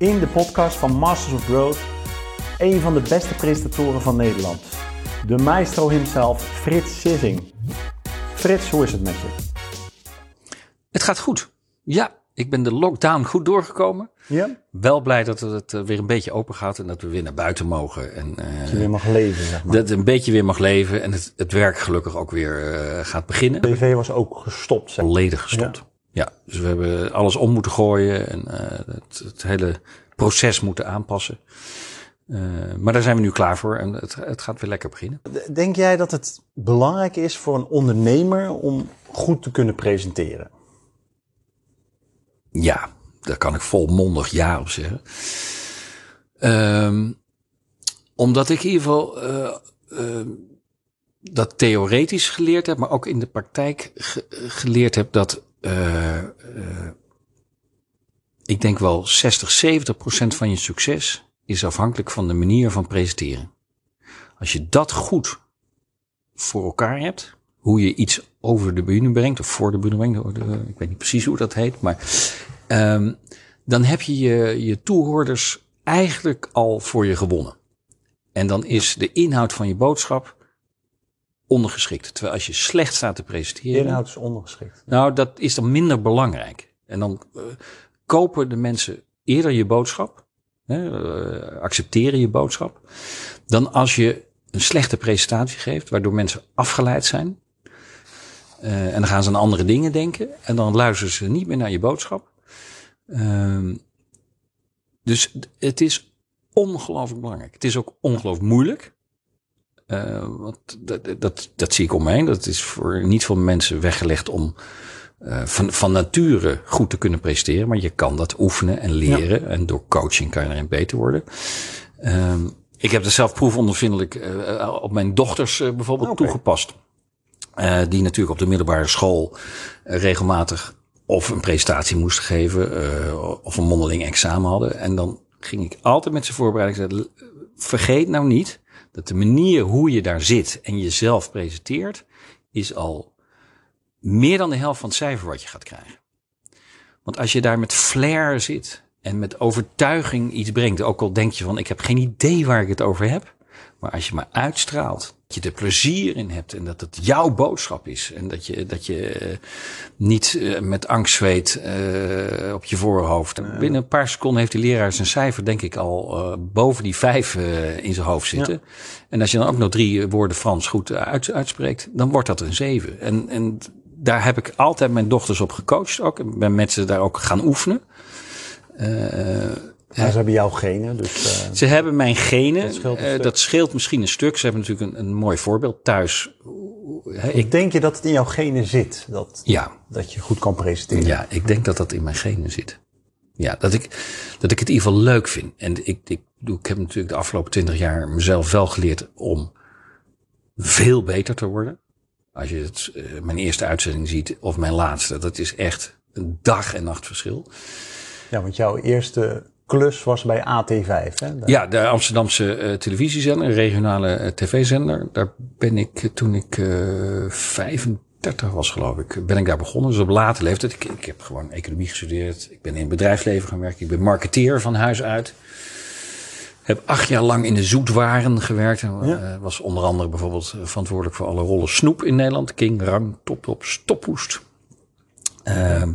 in de podcast van Masters of Growth een van de beste presentatoren van Nederland. De maestro himself, Frits Sissing. Frits, hoe is het met je? Het gaat goed. Ja, ik ben de lockdown goed doorgekomen. Ja? Wel blij dat het eh, weer een beetje open gaat en dat we weer naar buiten mogen. En, uh, dat je weer mag leven, zeg maar. Dat het een beetje weer mag leven en het, het werk gelukkig ook weer uh, gaat beginnen. De tv was ook gestopt, zeg. Volledig gestopt. Ja. Ja. dus we hebben alles om moeten gooien en het, het, hele proces moeten aanpassen. maar daar zijn we nu klaar voor en het, het gaat weer lekker beginnen. Denk jij dat het belangrijk is voor een ondernemer om goed te kunnen presenteren? Ja, daar kan ik volmondig ja op zeggen. Um, omdat ik in ieder geval uh, uh, dat theoretisch geleerd heb, maar ook in de praktijk ge geleerd heb dat ik denk wel 60, 70 procent van je succes is afhankelijk van de manier van presenteren. Als je dat goed voor elkaar hebt, hoe je iets over de bühne brengt, of voor de bühne brengt, ik weet niet precies hoe dat heet, maar um, dan heb je, je je toehoorders eigenlijk al voor je gewonnen. En dan is de inhoud van je boodschap ondergeschikt. Terwijl als je slecht staat te presenteren. Inhoud is ondergeschikt. Nou, dat is dan minder belangrijk. En dan uh, kopen de mensen eerder je boodschap, hè, uh, accepteren je boodschap, dan als je een slechte presentatie geeft, waardoor mensen afgeleid zijn. Uh, en dan gaan ze aan andere dingen denken. En dan luisteren ze niet meer naar je boodschap. Um, dus het is ongelooflijk belangrijk. Het is ook ongelooflijk moeilijk. Uh, want dat, dat, dat zie ik om heen. Dat is voor niet veel mensen weggelegd om uh, van, van nature goed te kunnen presteren. Maar je kan dat oefenen en leren. Ja. En door coaching kan je erin beter worden. Um, ik heb er zelf proefondervindelijk uh, op mijn dochters bijvoorbeeld okay. toegepast. die natuurlijk op de middelbare school regelmatig of een presentatie moesten geven of een mondeling examen hadden. En dan ging ik altijd met ze voorbereiden. Ik zei, vergeet nou niet dat de manier hoe je daar zit en jezelf presenteert, is al meer dan de helft van het cijfer wat je gaat krijgen. Want als je daar met flair zit en met overtuiging iets brengt, ook al denk je van ik heb geen idee waar ik het over heb, maar als je maar uitstraalt je er plezier in hebt en dat het jouw boodschap is. En dat je, dat je uh, niet uh, met angst zweet uh, op je voorhoofd. Binnen een paar seconden heeft die leraar zijn cijfer, denk ik, al boven die vijf in zijn hoofd zitten. Ja. En als je dan ook nog drie woorden Frans goed uit, uitspreekt, dan wordt dat een zeven. En, en daar heb ik altijd mijn dochters op gecoacht ook. Ik ben met ze daar ook gaan oefenen. Ja, ze hebben jouw genen. Dus, uh, ze hebben mijn genen. Dat scheelt, uh, dat scheelt, misschien een stuk. Ze hebben natuurlijk een, een mooi voorbeeld thuis. Ik denk je dat het in jouw genen zit? Dat, ja. dat je goed kan presenteren? Ja, ik denk dat dat in mijn genen zit. Ja, dat ik, dat ik het in ieder geval leuk vind. En ik, ik, ik heb natuurlijk de afgelopen twintig jaar mezelf wel geleerd om veel beter te worden. Als je het, uh, mijn eerste uitzending ziet of mijn laatste, dat is echt een dag en nacht verschil. Ja, want jouw eerste klus was bij AT5. Hè? Ja, de Amsterdamse uh, televisiezender, een regionale uh, tv-zender. Daar ben ik uh, toen ik 35 was, geloof ik, ben ik daar begonnen. Dus op late leeftijd. Ik, ik heb gewoon economie gestudeerd. Ik ben in het bedrijfsleven gaan werken. Ik ben marketeer van huis uit. Heb acht jaar lang in de zoetwaren gewerkt. En ja. was onder andere bijvoorbeeld verantwoordelijk voor alle rollen snoep in Nederland. King, Rang, Top Top, Stophoest. Uh, ja.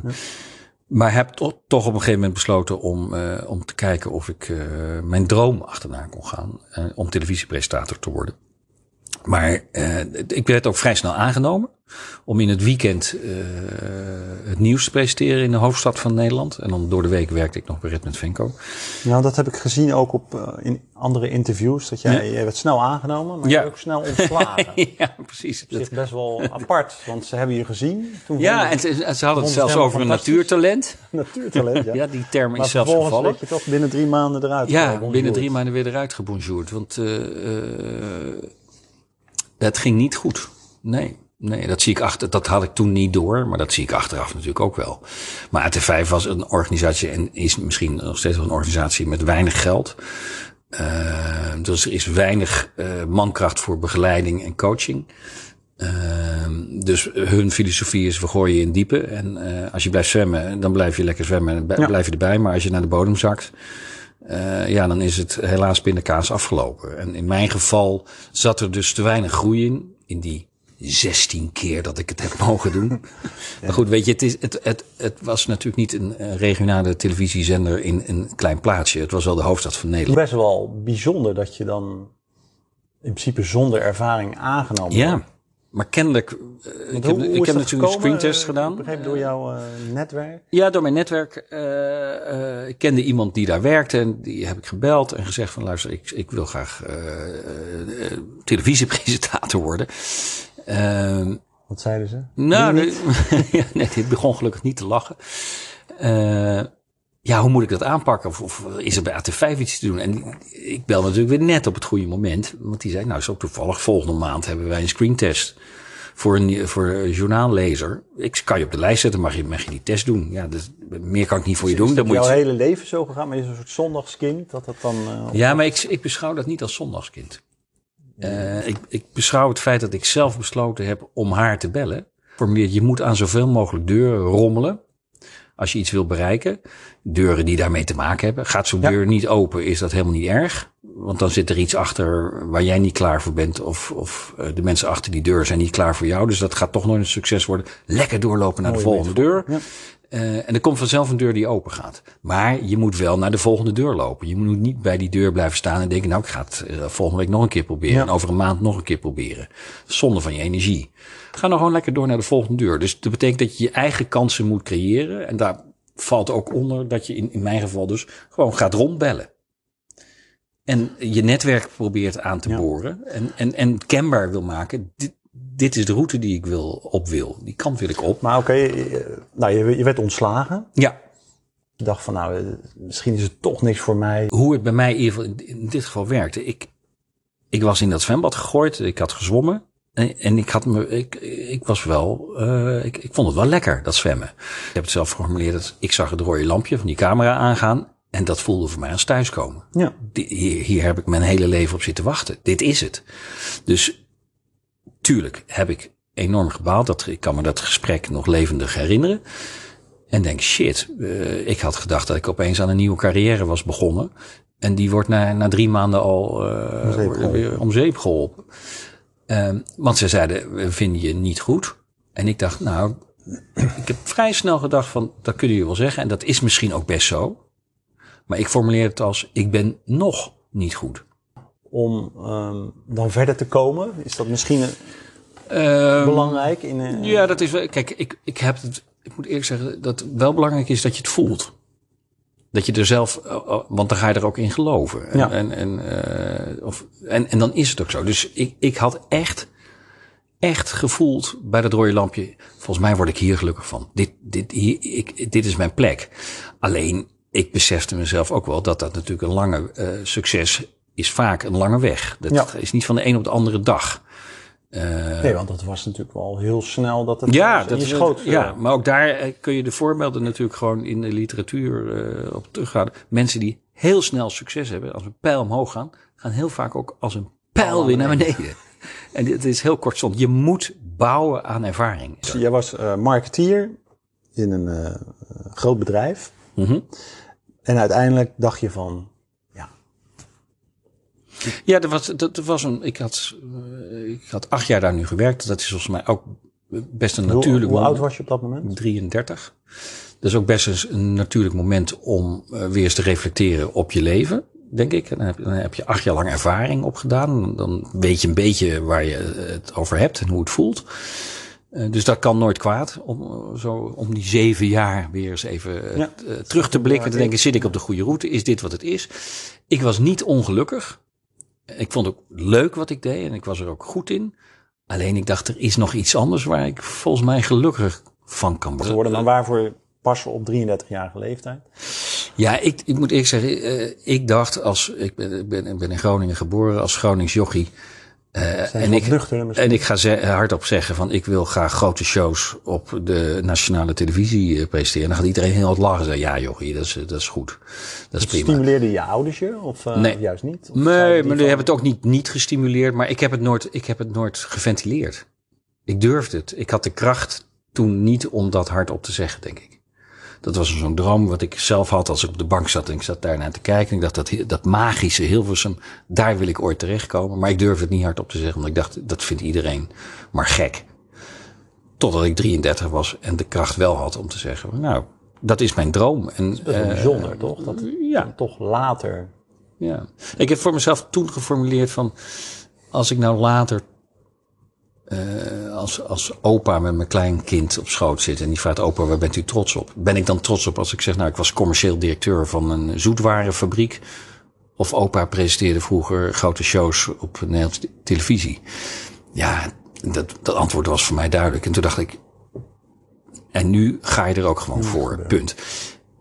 Maar heb toch, op een gegeven moment besloten om, uh, om te kijken of ik uh, mijn droom achterna kon gaan. Uh, om televisiepresentator te worden. Maar ik werd ook vrij snel aangenomen om in het weekend het nieuws te presenteren in de hoofdstad van Nederland. En dan door de week werkte ik nog bij Ritmet Venco. Nou, dat heb ik gezien ook op in andere interviews. Dat jij, ja. jij werd snel aangenomen, maar ja. je ook snel ontslagen. ja, precies. Dat is best wel apart, want ze hebben je gezien. Toen ja, en ze, ze hadden het zelfs over een natuurtalent. natuurtalent, ja. ja, die term maar is zelfs gevallen. werd je toch binnen drie maanden eruit Ja, binnen drie maanden weer eruit gebonjourd. Want uh, het ging niet goed. Nee. Nee, dat zie ik achter. Dat had ik toen niet door, maar dat zie ik achteraf natuurlijk ook wel. Maar AT5 was een organisatie en is misschien nog steeds wel een organisatie met weinig geld. Uh, dus er is weinig uh, mankracht voor begeleiding en coaching. Uh, dus hun filosofie is, we gooien je in diepe. En als je blijft zwemmen, dan blijf je lekker zwemmen en ja. blijf je erbij. Maar als je naar de bodem zakt, eh, ja, dan is het helaas pindakaas afgelopen. En in mijn geval zat er dus te weinig groei in, in die 16 keer dat ik het heb mogen doen. Maar goed, weet je, het, is, het, het, het was natuurlijk niet een eh, regionale televisiezender in een klein plaatsje. Het was wel de hoofdstad van Nederland. Best wel bijzonder dat je dan in principe zonder ervaring aangenomen wordt. Ja, maar kennelijk, eh, ik heb, hoe- ik heb natuurlijk een screentest Eh, gedaan. Begreep door jouw netwerk. Ja, door mijn netwerk. ik kende iemand die daar werkte en die heb ik gebeld en gezegd van luister, ik, ik wil graag televisiepresentator worden. Ehm, Wat zeiden ze? nou, nee, ja, nee, dit begon gelukkig niet te lachen. Eh, ja, hoe moet ik dat aanpakken? Of, of is er bij AT5 iets te doen? En ik bel natuurlijk weer net op het goede moment. Want die zei, nou zo toevallig, volgende maand hebben wij een screentest voor een, voor een journaallezer. Ik kan je op de lijst zetten, mag je, mag je die test doen. Ja, dus meer kan ik niet voor je doen. Dat moet je jouw het- hele leven zo gegaan? Maar je is een soort zondagskind? Dat dat dan... eh, Ja, maar ik, ik beschouw dat niet als zondagskind. Eh, ik, ik beschouw het feit dat ik zelf besloten heb om haar te bellen. Voor meer, je moet aan zoveel mogelijk deuren rommelen. Als je iets wil bereiken. Deuren die daarmee te maken hebben. Gaat zo'n Ja. deur niet open, is dat helemaal niet erg. Want dan zit er iets achter waar jij niet klaar voor bent. Of, of eh, de mensen achter die deur zijn niet klaar voor jou. Dus dat gaat toch nooit een succes worden. Lekker doorlopen naar de volgende deur. Ja. Eh, en er komt vanzelf een deur die open gaat. Maar je moet wel naar de volgende deur lopen. Je moet niet bij die deur blijven staan en denken, nou ik ga het eh, volgende week nog een keer proberen. Ja. En over een maand nog een keer proberen. Zonde van je energie. Ga nou gewoon lekker door naar de volgende deur. Dus dat betekent dat je je eigen kansen moet creëren. En daar valt ook onder dat je in, in mijn geval dus gewoon gaat rondbellen. En je netwerk probeert aan te Ja. boren. En, en, en kenbaar wil maken. Dit, dit is de route die ik wil, op wil. Die kant wil ik op. Maar oké, eh, nou, je, je werd ontslagen. Ja, Je dacht van, nou, eh, misschien is het toch niks voor mij. hoe het bij mij in, dit geval werkte. Ik, ik was in dat zwembad gegooid, ik had gezwommen. En, en ik, had me, ik, ik was wel, eh, ik, ik vond het wel lekker, dat zwemmen. Ik heb het zelf geformuleerd, dat ik zag het rode lampje van die camera aangaan. En dat voelde voor mij als thuiskomen. Ja. Hier, hier heb ik mijn hele leven op zitten wachten. Dit is het. Dus tuurlijk heb ik enorm gebaald. Dat, ik kan me dat gesprek nog levendig herinneren. En denk, shit, eh, ik had gedacht dat ik opeens aan een nieuwe carrière was begonnen. En die wordt na, na drie maanden al eh, Om zeep geholpen. weer om zeep geholpen. Ehm, want ze zeiden, we vinden je niet goed. En ik dacht, nou, ik heb vrij snel gedacht van, dat kun je wel zeggen. En dat is misschien ook best zo. Maar ik formuleer het als, ik ben nog niet goed. Om ehm, dan verder te komen, is dat misschien Ehm, belangrijk? In, eh, Ja, dat is wel. Kijk, ik, ik heb het. Ik moet eerlijk zeggen dat het wel belangrijk is dat je het voelt. Dat je er zelf, eh, eh, want dan ga je er ook in geloven. En, Ja. en, en, eh, of, en, en dan is het ook zo. Dus ik, ik had echt, echt gevoeld bij dat rode lampje. Volgens mij word ik hier gelukkig van. Dit, dit, hier, ik, dit is mijn plek. Alleen, ik besefte mezelf ook wel dat dat natuurlijk een lange eh, succes is vaak een lange weg. Dat Ja. is niet van de een op de andere dag. Eh, Nee, want dat was natuurlijk wel heel snel dat het ja, dat is schoot. Ja, eh, maar ook daar eh, kun je de voorbeelden natuurlijk gewoon in de literatuur eh, op teruggaan. Mensen die heel snel succes hebben, als een pijl omhoog gaan, gaan heel vaak ook als een pijl weer naar beneden. En dit is heel kortstondig. Je moet bouwen aan ervaring. Dus Jij was marketeer in een groot bedrijf. Mhm. En uiteindelijk dacht je van, Ja, dat was, dat, was een. Ik had, eh, ik had acht jaar daar nu gewerkt. Dat is volgens mij ook best een hoe, natuurlijk hoe oud moment. was je op dat moment? 33. Dat is ook best een natuurlijk moment om eh, weer eens te reflecteren op je leven, denk ik. Dan heb, dan heb je acht jaar lang ervaring opgedaan. Dan, weet je een beetje waar je het over hebt en hoe het voelt. Eh, dus dat kan nooit kwaad. Om, eh, zo, om die zeven jaar weer eens even eh, Ja. t- eh, terug te blikken. Te denken, zit ik op de goede route? Is dit wat het is? Ik was niet ongelukkig. Ik vond het ook leuk wat ik deed en ik was er ook goed in. Alleen ik dacht, er is nog iets anders waar ik volgens mij gelukkig van kan worden. geworden, maar waarvoor passen op 33-jarige leeftijd? Ja, ik, ik moet eerlijk zeggen, eh, ik dacht als, ik ben, ik ben, ik ben in Groningen geboren als Gronings jochie. Eh, en, ik, en ik ga ze, hardop zeggen van ik wil graag grote shows op de nationale televisie eh, presenteren. En dan gaat iedereen heel hard lachen en zeggen, ja jochie, dat is, dat is goed. Dat is prima. Stimuleerde je ouders je? Of eh, Nee. juist niet? Of Nee, maar die hebben het ook niet, niet gestimuleerd. Maar ik heb het, nooit, ik heb het nooit geventileerd. Ik durfde het. Ik had de kracht toen niet om dat hardop te zeggen, denk ik. Dat was zo'n droom wat ik zelf had als ik op de bank zat en ik zat daarnaar te kijken. En ik dacht, dat, dat magische Hilversum, daar wil ik ooit terechtkomen. Maar ik durfde het niet hardop te zeggen, want ik dacht, dat vindt iedereen maar gek. Totdat ik 33 was en de kracht wel had om te zeggen, nou, dat is mijn droom. En, Dat is wel eh, bijzonder, toch? Dat ja. toch later... Ja. Ik heb voor mezelf toen geformuleerd van, als ik nou later eh, als, als opa met mijn kleinkind op schoot zit en die vraagt opa, waar bent u trots op? Ben ik dan trots op als ik zeg, nou ik was commercieel directeur van een zoetwarenfabriek of opa presenteerde vroeger grote shows op Nederlandse televisie? Ja, dat, dat antwoord was voor mij duidelijk. En toen dacht ik, en nu ga je er ook gewoon voor, punt.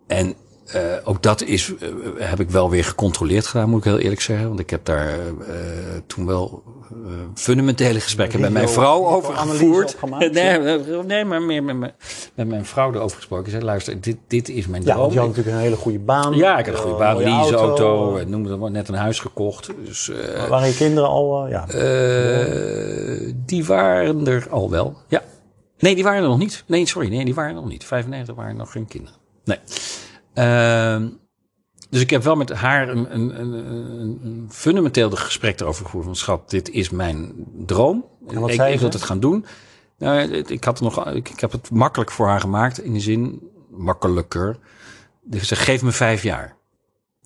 En eh, ook dat is, eh, heb ik wel weer gecontroleerd gedaan, moet ik heel eerlijk zeggen. Want ik heb daar eh, toen wel fundamentele gesprekken met mijn vrouw over gevoerd. Nee, nee, maar meer met, mijn- met mijn vrouw erover gesproken. Ik zei, luister, dit, dit is mijn Ja, droom. want je had natuurlijk een hele goede baan. ja, ik had een goede baan, leaseauto, noem het maar, net een huis gekocht. Dus Waren je kinderen al... ja. die waren er al wel. Ja. Nee, die waren er nog niet. Nee, sorry. Nee, die waren er nog niet. 95 waren nog geen kinderen. Nee. Ehm, dus ik heb wel met haar een, een, een, een, fundamenteel gesprek erover gevoerd. Van schat, dit is mijn droom. En wat ik zei ik wil het gaan doen. Nou, ik, had het nog, ik, ik heb het makkelijk voor haar gemaakt. In de zin, makkelijker. Dus ze geef me vijf jaar.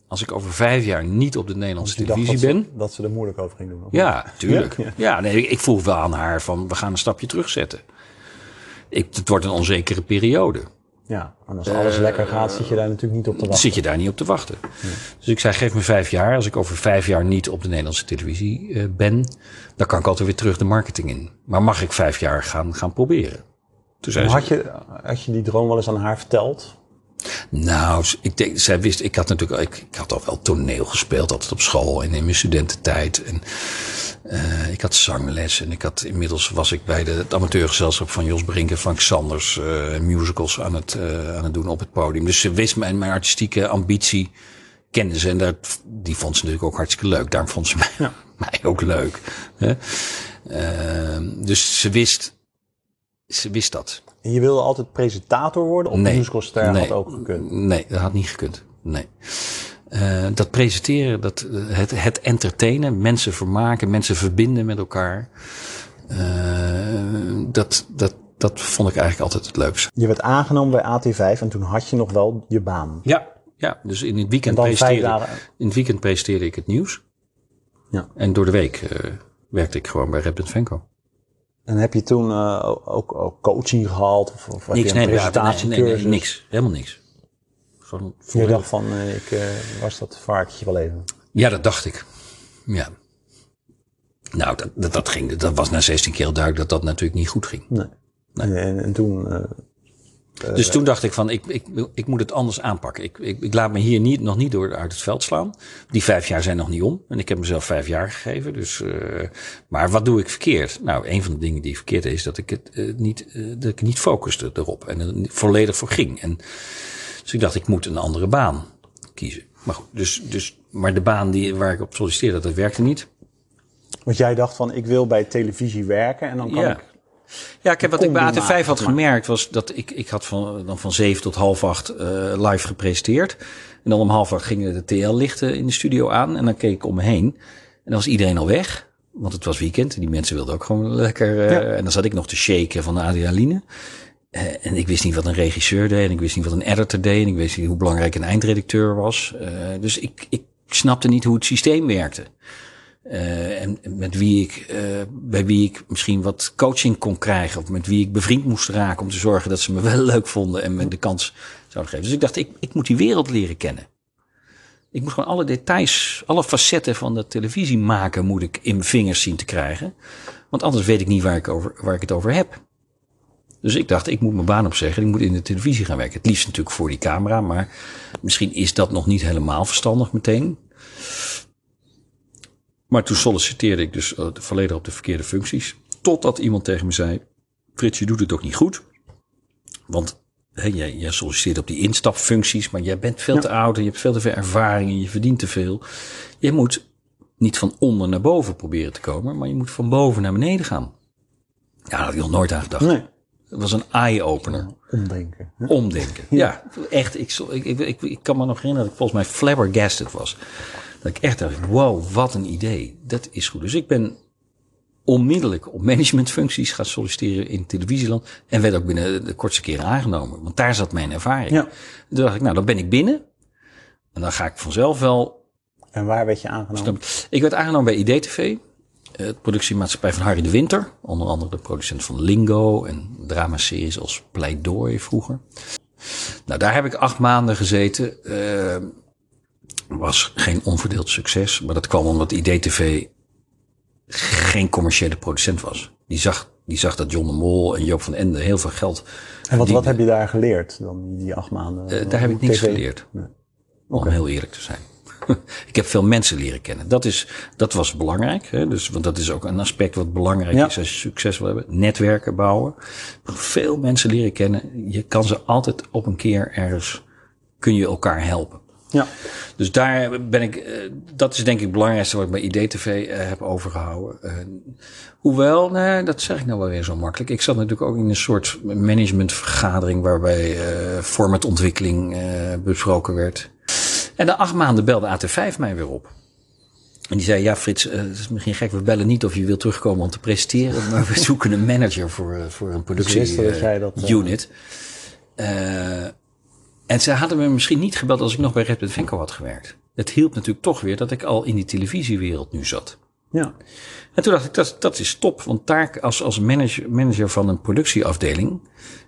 Als ik over vijf jaar niet op de Nederlandse Dus televisie dat ben. Ze, dat ze er moeilijk over ging doen. Ja, tuurlijk. Ja? Ja, nee, ik, ik voel wel aan haar van we gaan een stapje terugzetten. Ik, het wordt een onzekere periode. Ja, en als alles lekker gaat, zit je daar natuurlijk niet op te wachten. zit je daar niet op te wachten. Dus ik zei, geef me vijf jaar. Als ik over vijf jaar niet op de Nederlandse televisie eh, ben, dan kan ik altijd weer terug de marketing in. Maar mag ik vijf jaar gaan, gaan proberen? Toen zei Maar ze, had je, had je die droom wel eens aan haar verteld? Nou, ik denk, zij wist, ik had natuurlijk, ik, ik had al wel toneel gespeeld, altijd op school en in mijn studententijd. En eh, ik had zangles en ik had, inmiddels was ik bij de, het amateurgezelschap van Jos Brink en Frank Sanders eh, musicals aan het, eh, aan het doen op het podium. Dus ze wist mijn, mijn artistieke ambitie, kende ze en dat, die vond ze natuurlijk ook hartstikke leuk. Daarom vond ze mij, mij ook leuk. Hè? Dus ze wist, ze wist dat. En je wilde altijd presentator worden? Of Nee. musicalster Nee. had ook gekund? Nee, dat had niet gekund. Nee. Eh, dat presenteren, dat, eh, het, het entertainen, mensen vermaken, mensen verbinden met elkaar. eh, dat, dat, dat vond ik eigenlijk altijd het leukste. Je werd aangenomen bij AT5 en toen had je nog wel je baan. Ja, ja dus in het weekend, presenteerde, dagen. in het weekend presenteerde ik het nieuws. Ja. En door de week werkte ik gewoon bij Red Venco. En heb je toen eh, ook, ook coaching gehad? Of, of Niks, je een nee, nee, nee, presentatiecursus? nee, niks. Helemaal niks. Gewoon Je dacht van, eh, ik eh, was dat varkentje wel even. Ja, dat dacht ik. Ja. Nou, dat, dat, dat, ging, dat was na 16 keer duidelijk dat dat natuurlijk niet goed ging. Nee. En, en toen, dus toen dacht ik van, ik, ik, ik moet het anders aanpakken. Ik, ik, ik laat me hier niet, nog niet door uit het veld slaan. Die vijf jaar zijn nog niet om. En ik heb mezelf vijf jaar gegeven. Dus, eh, maar wat doe ik verkeerd? Nou, een van de dingen die verkeerd is dat ik het eh, niet, eh, dat ik niet focuste erop. En er volledig voor ging. En, dus ik dacht, ik moet een andere baan kiezen. Maar goed, dus, dus, maar de baan die, waar ik op solliciteerde, dat werkte niet. want jij dacht van, ik wil bij televisie werken en dan kan Ja. ik... Ja, ik heb wat ik bij combi AT5 maken, had gemerkt was dat ik, ik had van, dan van zeven tot half acht eh, live gepresenteerd. En dan om half acht gingen de TL-lichten in de studio aan. En dan keek ik om me heen. En dan was iedereen al weg. Want het was weekend. En die mensen wilden ook gewoon lekker. Ja. En dan zat ik nog te shaken van de adrenaline. Eh, en ik wist niet wat een regisseur deed. En ik wist niet wat een editor deed. En ik wist niet hoe belangrijk een eindredacteur was. Dus ik, ik snapte niet hoe het systeem werkte. Eh, en met wie ik, eh, bij wie ik misschien wat coaching kon krijgen. Of met wie ik bevriend moest raken. Om te zorgen dat ze me wel leuk vonden. En me de kans zouden geven. Dus ik dacht, ik, ik moet die wereld leren kennen. Ik moet gewoon alle details, alle facetten van de televisie maken. Moet ik in mijn vingers zien te krijgen. Want anders weet ik niet waar ik, over, waar ik het over heb. Dus ik dacht, ik moet mijn baan opzeggen. Ik moet in de televisie gaan werken. Het liefst natuurlijk voor die camera. Maar misschien is dat nog niet helemaal verstandig meteen. Maar toen solliciteerde ik dus eh, volledig op de verkeerde functies. Totdat iemand tegen me zei: Frits, je doet het ook niet goed. Want hè, jij, jij solliciteert op die instapfuncties, maar jij bent veel te oud en je hebt veel te veel ervaring en je verdient te veel. Je moet niet van onder naar boven proberen te komen, maar je moet van boven naar beneden gaan. Ja, daar had ik nog nooit aan gedacht. Nee. Het was een eye-opener. Omdenken. Omdenken. Ja, echt. Ik, ik, ik, ik, ik kan me nog herinneren dat ik volgens mij flabbergasted was. Dat ik echt dacht, wow, wat een idee. Dat is goed. Dus ik ben onmiddellijk op managementfuncties gaan solliciteren in televisieland. En werd ook binnen de kortste keren aangenomen. Want daar zat mijn ervaring. Ja. Toen dacht ik, nou, dan ben ik binnen. En dan ga ik vanzelf wel En waar werd je aangenomen? ik werd aangenomen bij IDTV, het productiemaatschappij van Harry de Winter. Onder andere de producent van Lingo en dramaseries als Pleidooi vroeger. Nou, daar heb ik acht maanden gezeten. Eh, was geen onverdeeld succes, maar dat kwam omdat IDTV geen commerciële producent was. Die zag, die zag dat John de Mol en Joop van Ende heel veel geld En wat, wat heb je daar geleerd dan, die, acht maanden? Eh, daar heb ik niks TV? geleerd. Om heel eerlijk te zijn. ik heb veel mensen leren kennen. Dat, is, dat was belangrijk. Hè? Dus, want dat is ook een aspect wat belangrijk Ja. is als je succes wil hebben. Netwerken bouwen. Veel mensen leren kennen. Je kan ze altijd op een keer ergens, kun je elkaar helpen. Ja. Dus daar ben ik, eh, dat is denk ik het belangrijkste wat ik bij IDTV eh, heb overgehouden. Eh, hoewel, nee, dat zeg ik nou wel weer zo makkelijk. Ik zat natuurlijk ook in een soort managementvergadering waarbij formatontwikkeling besproken werd. En na acht maanden belde AT5 mij weer op. En die zei, ja Frits, het is misschien gek, we bellen niet of je wilt terugkomen om te presenteren, maar we zoeken een manager voor, voor een productie wisten dat jij dat, unit. En ze hadden me misschien niet gebeld als ik nog bij Red Venco had gewerkt. Het hielp natuurlijk toch weer dat ik al in die televisiewereld nu zat. Ja. En toen dacht ik, dat, dat is top. Want daar als, als manager, manager van een productieafdeling.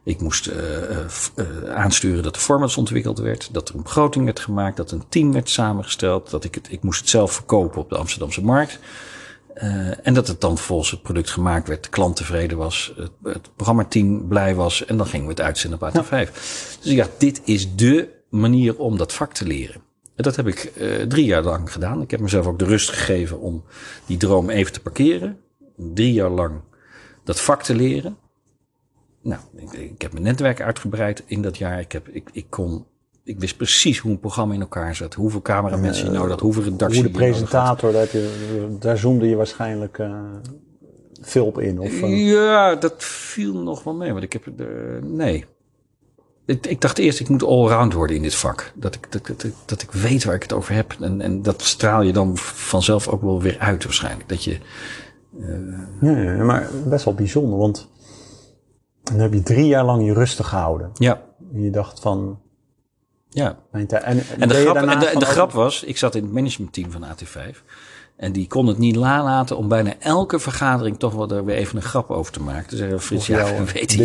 Ik moest eh, eh, eh, aansturen dat de formats ontwikkeld werd. Dat er een begroting werd gemaakt. Dat een team werd samengesteld. Dat ik het, ik moest het zelf verkopen op de Amsterdamse markt. Eh, en dat het dan vervolgens het product gemaakt werd. De klant tevreden was. Het, het programmateam blij was. En dan gingen we het uitzenden op AT5. Dus ik dacht, dit is dé manier om dat vak te leren. En dat heb ik eh, drie jaar lang gedaan. Ik heb mezelf ook de rust gegeven om die droom even te parkeren. Drie jaar lang dat vak te leren. Nou, ik, ik heb mijn netwerk uitgebreid in dat jaar. Ik, heb, ik, ik kon, ik wist precies hoe een programma in elkaar zat. Hoeveel cameramensen je nodig had, hoeveel redactie Hoe de presentator, daar, je, daar zoomde je waarschijnlijk eh, veel op in. Of, eh, Ja, dat viel nog wel mee. Want ik heb er. nee. Ik, ik dacht eerst, ik moet allround worden in dit vak. Dat ik, dat, dat, dat ik weet waar ik het over heb. En, en dat straal je dan vanzelf ook wel weer uit waarschijnlijk. Dat je, ja, ja, maar best wel bijzonder, want dan heb je drie jaar lang je rustig gehouden. ja, En je dacht van, ja. En, En de, grap, daarna en de, van, de grap was, ik zat in het managementteam van AT5. En die kon het niet nalaten om bijna elke vergadering toch wel er weer even een grap over te maken. Te zeggen, Frits, Over ja, jouw we weten, je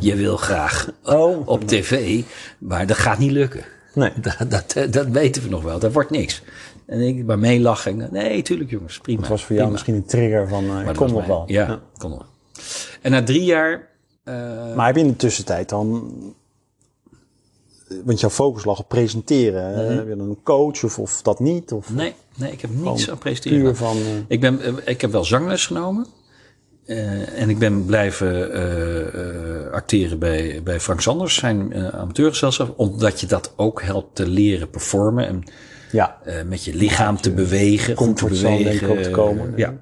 je wil graag Oh. op tv, maar dat gaat niet lukken. Nee. Dat, dat, dat weten we nog wel, dat wordt niks. En ik bij meelachen. en, Nee, tuurlijk jongens, prima. Het was voor jou prima. misschien een trigger van, eh, Maar dat kom nog wel. Ja, kon nog wel. En na drie jaar... eh, Maar heb je in de tussentijd dan, want jouw focus lag op presenteren? Mhm. heb je dan een coach of, of dat niet? Of nee, nee, ik heb niets aan presenteren. van, eh, Ik, ben, eh, ik heb wel zangles genomen. Eh, en ik ben blijven acteren bij, bij Frank Sanders, zijn amateurgezelschap. Omdat je dat ook helpt te leren performen. En ja, met je lichaam te bewegen. Goed te comfortzone, denk ik, bewegen. ook te komen. Ja,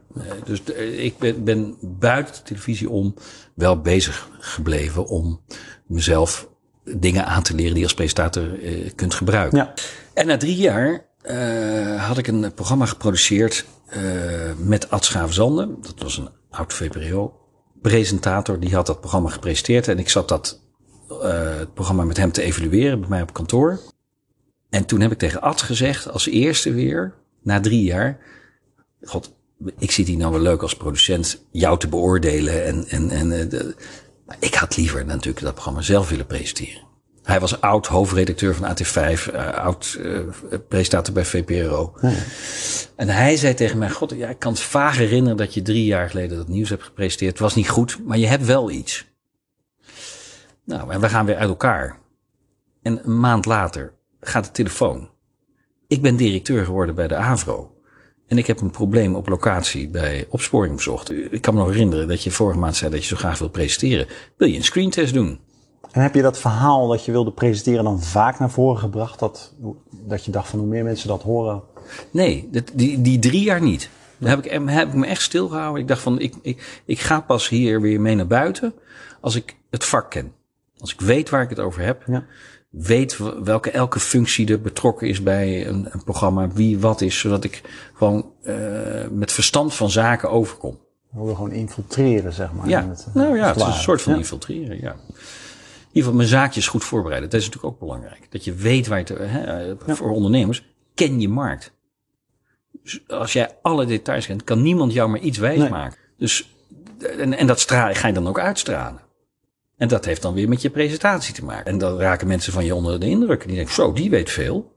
dus ik ben, ben buiten de televisie om wel bezig gebleven om mezelf dingen aan te leren die je als presentator eh, kunt gebruiken. ja. En na drie jaar eh, had ik een programma geproduceerd eh, met Ad Schaafzande. Dat was een oud VPRO-presentator. Die had dat programma gepresenteerd. En ik zat dat het programma met hem te evalueren bij mij op kantoor. En toen heb ik tegen Ad gezegd, als eerste weer, na drie jaar... God, ik zit hier nou wel leuk als producent jou te beoordelen. En, en, en, ik had liever natuurlijk dat programma zelf willen presenteren. Hij was oud hoofdredacteur van AT5, eh, oud eh, presentator bij VPRO. En hij zei tegen mij, god, ja, ik kan het vaag herinneren dat je drie jaar geleden dat nieuws hebt gepresenteerd. Het was niet goed, maar je hebt wel iets. Nou, en we gaan weer uit elkaar. En een maand later gaat de telefoon. Ik ben directeur geworden bij de AVRO. En ik heb een probleem op locatie bij opsporing bezocht. Ik kan me nog herinneren dat je vorige maand zei dat je zo graag wil presenteren. Wil je een screentest doen? En heb je dat verhaal dat je wilde presenteren dan vaak naar voren gebracht? Dat, dat je dacht van hoe meer mensen dat horen. Nee, die, die drie jaar niet. Daar heb ik, heb ik me echt stilgehouden. Ik dacht van, ik, ik, ik ga pas hier weer mee naar buiten. Als ik het vak ken. Als ik weet waar ik het over heb. Ja. Weet welke elke functie er betrokken is bij een, een programma. Wie wat is. Zodat ik gewoon eh, met verstand van zaken overkom. We willen gewoon infiltreren, zeg maar. Ja, in het, eh, nou ja, het is een soort van Ja. infiltreren, ja. In ieder geval mijn zaakjes goed voorbereiden. Dat is natuurlijk ook belangrijk. Dat je weet waar je te, hè, voor ondernemers, ken je markt. Dus als jij alle details kent, kan niemand jou maar iets wijs Nee. maken. Dus, en, en dat straal, ga je dan ook uitstralen. En dat heeft dan weer met je presentatie te maken. En dan raken mensen van je onder de indruk. En die denken, zo, die weet veel.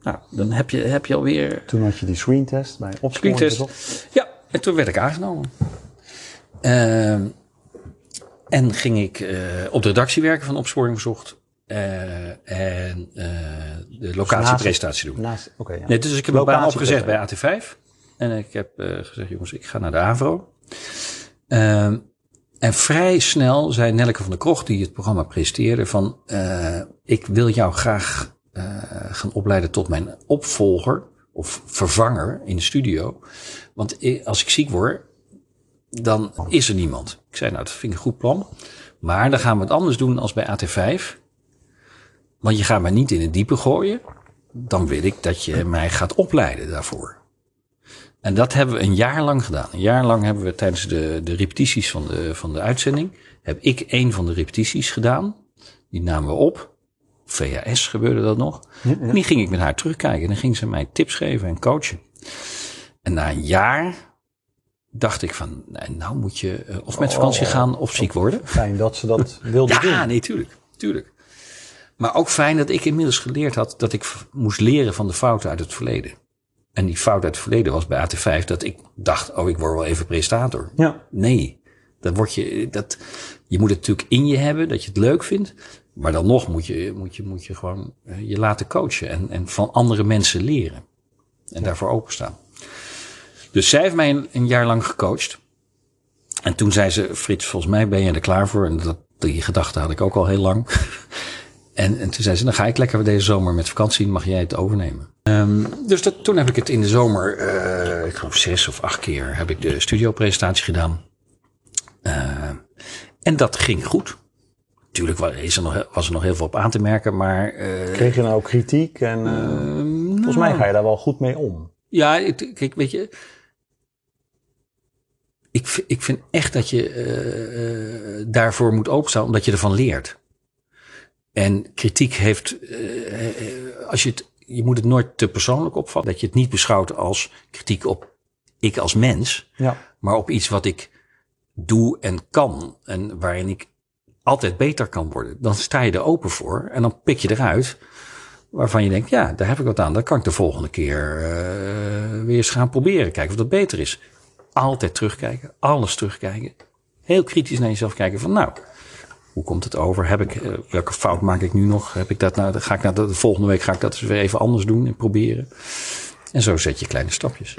Nou, dan heb je, heb je alweer Toen had je die screentest bij opsporing. Screentest. Ja, en toen werd ik aangenomen. Ehm, en ging ik eh, op de redactie werken van Opsporing Verzocht. eh, en eh, de locatiepresentatie doen. Naast, oké, ja. Nee, dus ik heb mijn baan opgezegd bij AT5. En ik heb gezegd, jongens, ik ga naar de AVRO. En vrij snel zei Nelleke van der Krocht, die het programma presenteerde, van eh, ik wil jou graag eh, gaan opleiden tot mijn opvolger of vervanger in de studio. Want als ik ziek word, dan is er niemand. Ik zei, nou, dat vind ik een goed plan. Maar dan gaan we het anders doen als bij AT5. Want je gaat mij niet in het diepe gooien. Dan wil ik dat je mij gaat opleiden daarvoor. En dat hebben we een jaar lang gedaan. Een jaar lang hebben we tijdens de, de repetities van de, van de uitzending... heb ik een van de repetities gedaan. Die namen we op. VHS gebeurde dat nog. En die ging ik met haar terugkijken. En dan ging ze mij tips geven en coachen. En na een jaar dacht ik van... nou moet je eh, of met vakantie gaan of ziek worden. Fijn dat ze dat wilde doen. Ja, nee, tuurlijk. tuurlijk. Maar ook fijn dat ik inmiddels geleerd had dat ik moest leren van de fouten uit het verleden. En die fout uit het verleden was bij AT5 dat ik dacht, oh, ik word wel even presentator. Ja. Nee, dat word je, dat, je moet het natuurlijk in je hebben, dat je het leuk vindt. Maar dan nog moet je, moet je, moet je gewoon eh, je laten coachen en, en van andere mensen leren. En daarvoor openstaan. Dus zij heeft mij een, een jaar lang gecoacht. En toen zei ze, Frits, volgens mij ben je er klaar voor. En dat, die gedachte had ik ook al heel lang. En, en toen zei ze, dan ga ik lekker deze zomer met vakantie, mag jij het overnemen. Ehm, dus dat, toen heb ik het in de zomer, eh, ik geloof zes of acht keer, heb ik de studiopresentatie gedaan. Eh, en dat ging goed. Natuurlijk wa- is er nog, was er nog heel veel op aan te merken, maar... eh, Kreeg je nou ook kritiek? En eh, ehm, volgens mij ga je daar wel goed mee om. ja, ik- kijk, weet je. Ik, ik vind echt dat je daarvoor moet openstaan, omdat je ervan leert. En kritiek heeft, eh, eh, als je het, je moet het nooit te persoonlijk opvatten. Dat je het niet beschouwt als kritiek op ik als mens, Ja. maar op iets wat ik doe en kan. En waarin ik altijd beter kan worden. Dan sta je er open voor en dan pik je eruit waarvan je denkt, ja, daar heb ik wat aan. Dat kan ik de volgende keer eh, weer eens gaan proberen. Kijken of dat beter is. Altijd terugkijken, alles terugkijken. Heel kritisch naar jezelf kijken van, nou, hoe komt het over? Heb ik, eh, welke fout maak ik nu nog? Heb ik dat nou, ga ik nou, de volgende week ga ik dat eens weer even anders doen en proberen. En zo zet je kleine stapjes.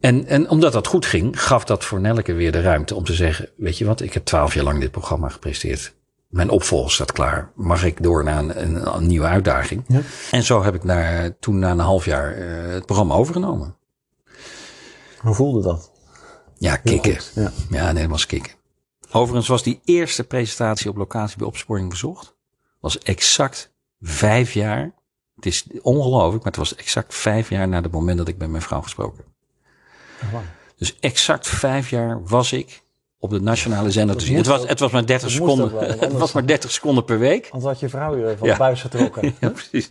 En, en omdat dat goed ging, gaf dat voor Nelleke weer de ruimte om te zeggen, weet je wat, ik heb twaalf jaar lang dit programma gepresteerd. Mijn opvolger staat klaar. Mag ik door naar een, een, een nieuwe uitdaging? Ja. En zo heb ik naar, toen na een half jaar eh, het programma overgenomen. Hoe voelde dat? Ja, kikken. goed, ja. ja, was kikken. Overigens was die eerste presentatie op locatie bij Opsporing Bezocht, was exact vijf jaar. Het is ongelooflijk, maar het was exact vijf jaar na het moment dat ik met mijn vrouw gesproken heb. Oh. Dus exact vijf jaar was ik op de nationale zender te zien. Het was, het was maar 30 dat moest seconden. wel, want Het was maar 30 seconden per week. Anders had je vrouw je van Ja. de buis getrokken. Ja, precies.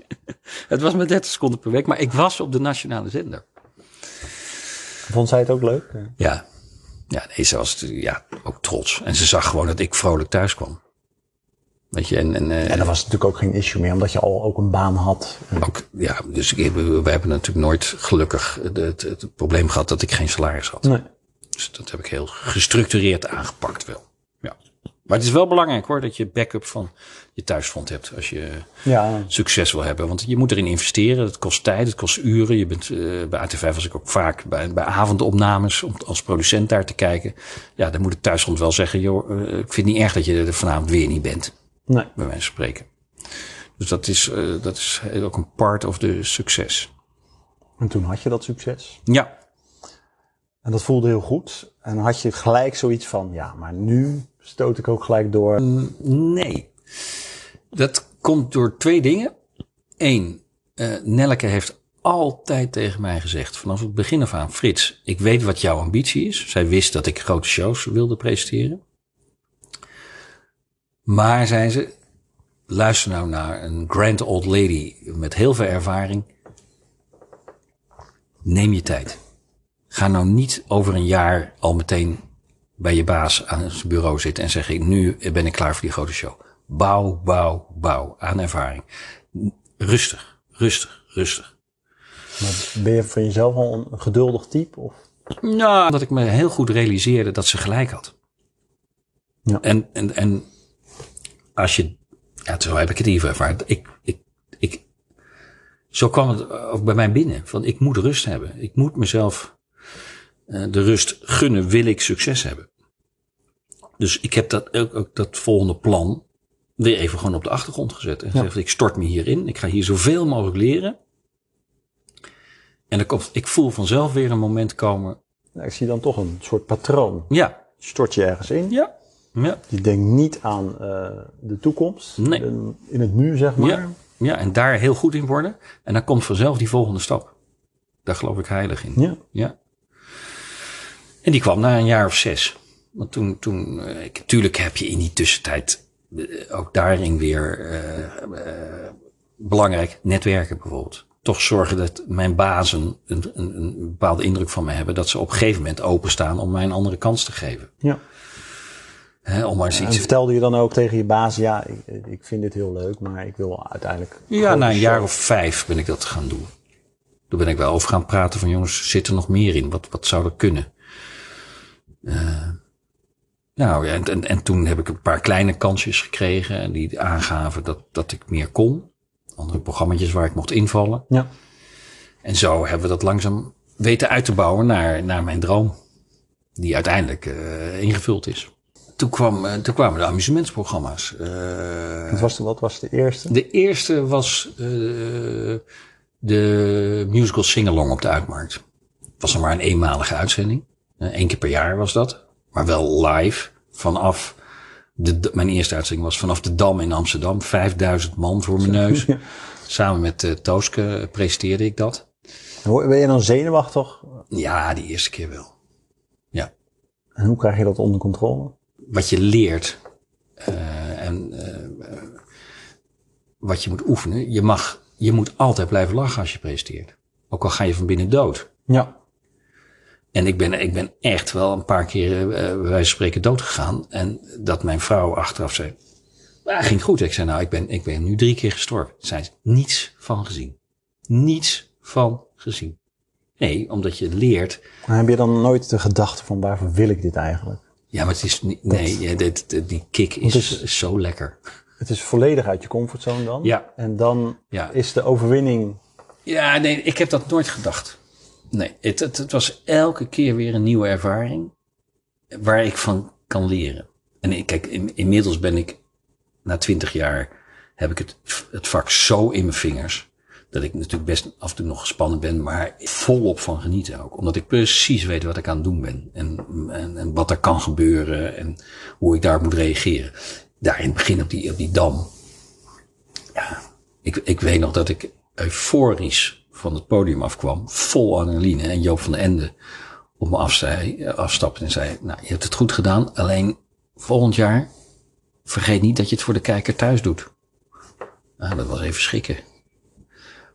Het was maar 30 seconden per week, maar ik was op de nationale zender. Vond zij het ook leuk? Ja, ja nee, ze was ja, ook trots. En ze zag gewoon dat ik vrolijk thuis kwam. Weet je, en, en, eh, En dat was natuurlijk ook geen issue meer, omdat je al ook een baan had. ook, ja, dus ik, we, we hebben natuurlijk nooit gelukkig het, het, het probleem gehad dat ik geen salaris had. Nee. Dus dat heb ik heel gestructureerd aangepakt wel. Maar het is wel belangrijk hoor, dat je backup van je thuisfront hebt als je Ja, succes wil hebben. Want je moet erin investeren. Het kost tijd, het kost uren. Je bent, eh, bij AT5 was ik ook vaak bij, bij avondopnames om als producent daar te kijken. Ja, dan moet het thuisfront wel zeggen, joh, eh, ik vind het niet erg dat je er vanavond weer niet bent. nee. Bij wijze van spreken. Dus dat is, eh, dat is ook een part of the succes. En toen had je dat succes. Ja, En dat voelde heel goed. En had je gelijk zoiets van, ja, maar nu stoot ik ook gelijk door? Nee. Dat komt door twee dingen. Eén, uh, Nelleke heeft altijd tegen mij gezegd, vanaf het begin af aan, Frits, ik weet wat jouw ambitie is. Zij wist dat ik grote shows wilde presenteren. Maar, zei ze, luister nou naar een grand old lady met heel veel ervaring. Neem je tijd. Ga nou niet over een jaar al meteen bij je baas aan zijn bureau zitten en zeggen, nu ben ik klaar voor die grote show. Bouw, bouw, bouw aan ervaring. Rustig, rustig, rustig. Maar ben je van jezelf al een geduldig type? Of? Nou, dat ik me heel goed realiseerde dat ze gelijk had. Ja. En, en, en als je, ja, zo heb ik het even ervaren. Ik, ik, ik, zo kwam het ook bij mij binnen. Van ik moet rust hebben. Ik moet mezelf de rust gunnen, wil ik succes hebben. Dus ik heb dat, ook, ook dat volgende plan weer even gewoon op de achtergrond gezet. En gezegd, ik stort me hierin. Ik ga hier zoveel mogelijk leren. En dan komt, ik voel vanzelf weer een moment komen. Ja, ik zie dan toch een soort patroon. Ja. Stort je ergens in. Ja. ja. Je denkt niet aan uh, de toekomst. Nee. In het nu, zeg maar. Ja. ja, en daar heel goed in worden. En dan komt vanzelf die volgende stap. Daar geloof ik heilig in. Ja. ja. En die kwam na een jaar of zes. Want toen, toen uh, ik, tuurlijk heb je in die tussentijd uh, ook daarin weer belangrijk netwerken bijvoorbeeld toch zorgen dat mijn bazen een, een, een, bepaalde indruk van me hebben. Dat ze op een gegeven moment openstaan om mij een andere kans te geven. Ja. He, om maar eens en vertelde je dan ook tegen je baas, ja, ik, ik vind dit heel leuk, maar ik wil uiteindelijk... Ja, na een jaar of vijf ben ik dat gaan doen. Toen ben ik wel over gaan praten van jongens, zit er nog meer in? Wat, wat zou er kunnen? Uh, nou ja, en, en, en toen heb ik een paar kleine kansjes gekregen die aangaven dat, dat ik meer kon andere programma's waar ik mocht invallen. Ja. En zo hebben we dat langzaam weten uit te bouwen naar, naar mijn droom. Die uiteindelijk uh, ingevuld is. Toen, kwam, uh, toen kwamen de amusementsprogramma's. Uh, wat, was de, wat was de eerste? De eerste was de musical Singalong op de Uitmarkt. Het was nog maar een eenmalige uitzending. Eén keer per jaar was dat. Maar wel live vanaf de, mijn eerste uitzending was vanaf de Dam in Amsterdam. 5000 man voor mijn neus. Samen met uh, Tooske presenteerde ik dat. Ben je dan zenuwachtig? Ja, die eerste keer wel. Ja. En hoe krijg je dat onder controle? Wat je leert uh, en uh, wat je moet oefenen. Je mag, je moet altijd blijven lachen als je presenteert. Ook al ga je van binnen dood. Ja. En ik ben, ik ben echt wel een paar keer uh, bij wijze van spreken dood gegaan. En dat mijn vrouw achteraf zei, ah, ging goed. Ik zei, nou, ik ben, ik ben nu drie keer gestorven. Zij is niets van gezien. Niets van gezien. Nee, omdat je leert. Maar heb je dan nooit de gedachte van waarvoor wil ik dit eigenlijk? Ja, maar het is niet, nee, ja, dit, die kick is, is, zo lekker. Het is volledig uit je comfortzone dan. Ja. En dan ja. is de overwinning. Ja, nee, ik heb dat nooit gedacht. Nee, het, het, was elke keer weer een nieuwe ervaring waar ik van kan leren. En kijk, in, inmiddels ben ik na twintig jaar heb ik het, het vak zo in mijn vingers. Dat ik natuurlijk best af en toe nog gespannen ben, maar volop van genieten ook. Omdat ik precies weet wat ik aan het doen ben. En, en, en wat er kan gebeuren en hoe ik daar moet reageren. Daar in het begin op die, op die dam. Ja, ik, ik weet nog dat ik euforisch van het podium afkwam, vol adrenaline. En Joop van den Ende op me afstapte afstapte en zei, nou, je hebt het goed gedaan, alleen volgend jaar vergeet niet dat je het voor de kijker thuis doet. Nou, dat was even schrikken.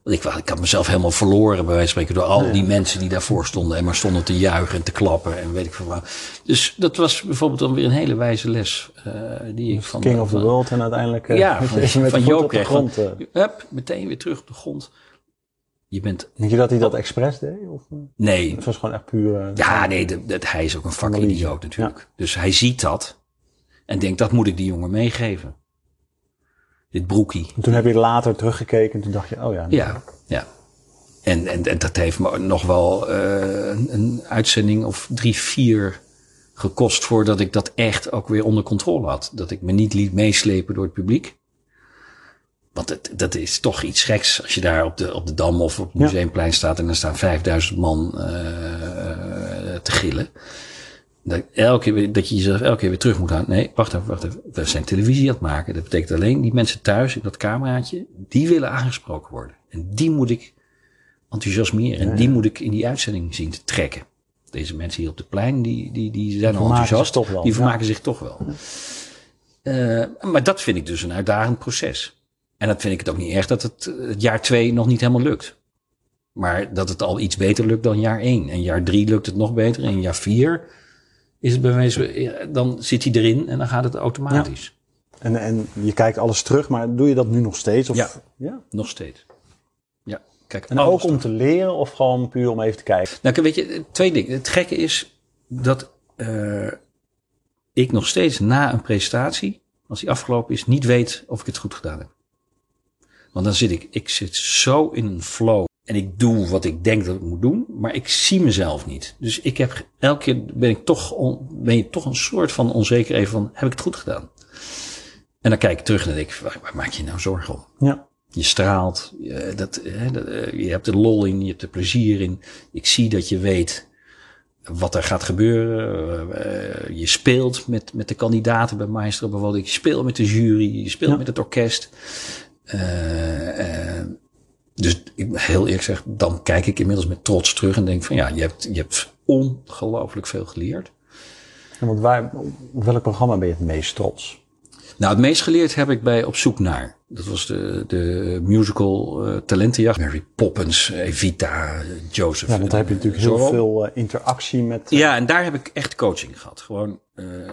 Want ik, ik had mezelf helemaal verloren, bij wijze van spreken, door al die mensen die daarvoor stonden en maar stonden te juichen en te klappen en weet ik veel wat. Dus dat was bijvoorbeeld dan weer een hele wijze les. Uh, die ik van, King of the World en uiteindelijk uh, ja, van, met van Joop kreeg. Van, hup, meteen weer terug op de grond. Je bent. Denk je dat hij dat expres deed? Of? Nee. Het was gewoon echt puur. Uh, ja, nee, de, de, hij is ook een vakidioot natuurlijk. Ja. Dus hij ziet dat en denkt dat moet ik die jongen meegeven. Dit broekie. En toen heb je later teruggekeken en toen dacht je, oh ja. Ja, ja. En, en, en dat heeft me nog wel uh, een, een uitzending of drie, vier gekost voordat ik dat echt ook weer onder controle had. Dat ik me niet liet meeslepen door het publiek. Want het, dat is toch iets geks als je daar op de, op de Dam of op het Museumplein staat en er staan 5000 man uh, te gillen. Dat, elke keer, weer- dat je jezelf elke keer weer terug moet halen. Nee, wacht even, wacht even. We zijn televisie aan het maken. Dat betekent alleen die mensen thuis in dat cameraatje, die willen aangesproken worden. En die moet ik enthousiasmeren. En die moet ik in die uitzending zien te trekken. Deze mensen hier op de plein, die, die, die zijn al enthousiast. toch wel, Die vermaken zich toch wel. Eh, maar dat vind ik dus een uitdagend proces. En dat vind ik het ook niet erg dat het, eh, het jaar twee nog niet helemaal lukt. Maar dat het al iets beter lukt dan jaar één. En jaar drie lukt het nog beter. En jaar vier is het bij wijze ja, dan zit hij erin en dan gaat het automatisch. En, en je kijkt alles terug, maar doe je dat nu nog steeds? Of? Ja. ja. Nog steeds. Ja, kijk. En ook om te leren of gewoon puur om even te kijken? Nou, weet je, twee dingen. Het gekke is dat eh, ik nog steeds na een presentatie, als die afgelopen is, niet weet of ik het goed gedaan heb. Want dan zit ik, ik zit zo in een flow en ik doe wat ik denk dat ik moet doen, maar ik zie mezelf niet. Dus ik heb elke keer ben ik toch, on- ben je toch een soort van onzeker even van, heb ik het goed gedaan? En dan kijk ik terug en denk ik, waar, waar maak je nou zorgen om? Ja. Je straalt, je, dat, eh, je hebt er lol in, je hebt er plezier in. Ik zie dat je weet wat er gaat gebeuren. Eh, je speelt met, met de kandidaten bij Maestro bijvoorbeeld. Je speelt met de jury, je speelt Ja. met het orkest. Eh, eh, dus ik heel eerlijk zeg, dan kijk ik inmiddels met trots terug en denk van ja, je hebt, je hebt ongelooflijk veel geleerd. En want waar, op welk programma ben je het meest trots? Nou, het meest geleerd heb ik bij Op zoek naar. Dat was de, de musical eh, talentenjacht. Mary Poppins, Evita, Joseph. Ja, want daar heb je natuurlijk heel veel interactie met... Ja, en daar heb ik echt coaching gehad. Gewoon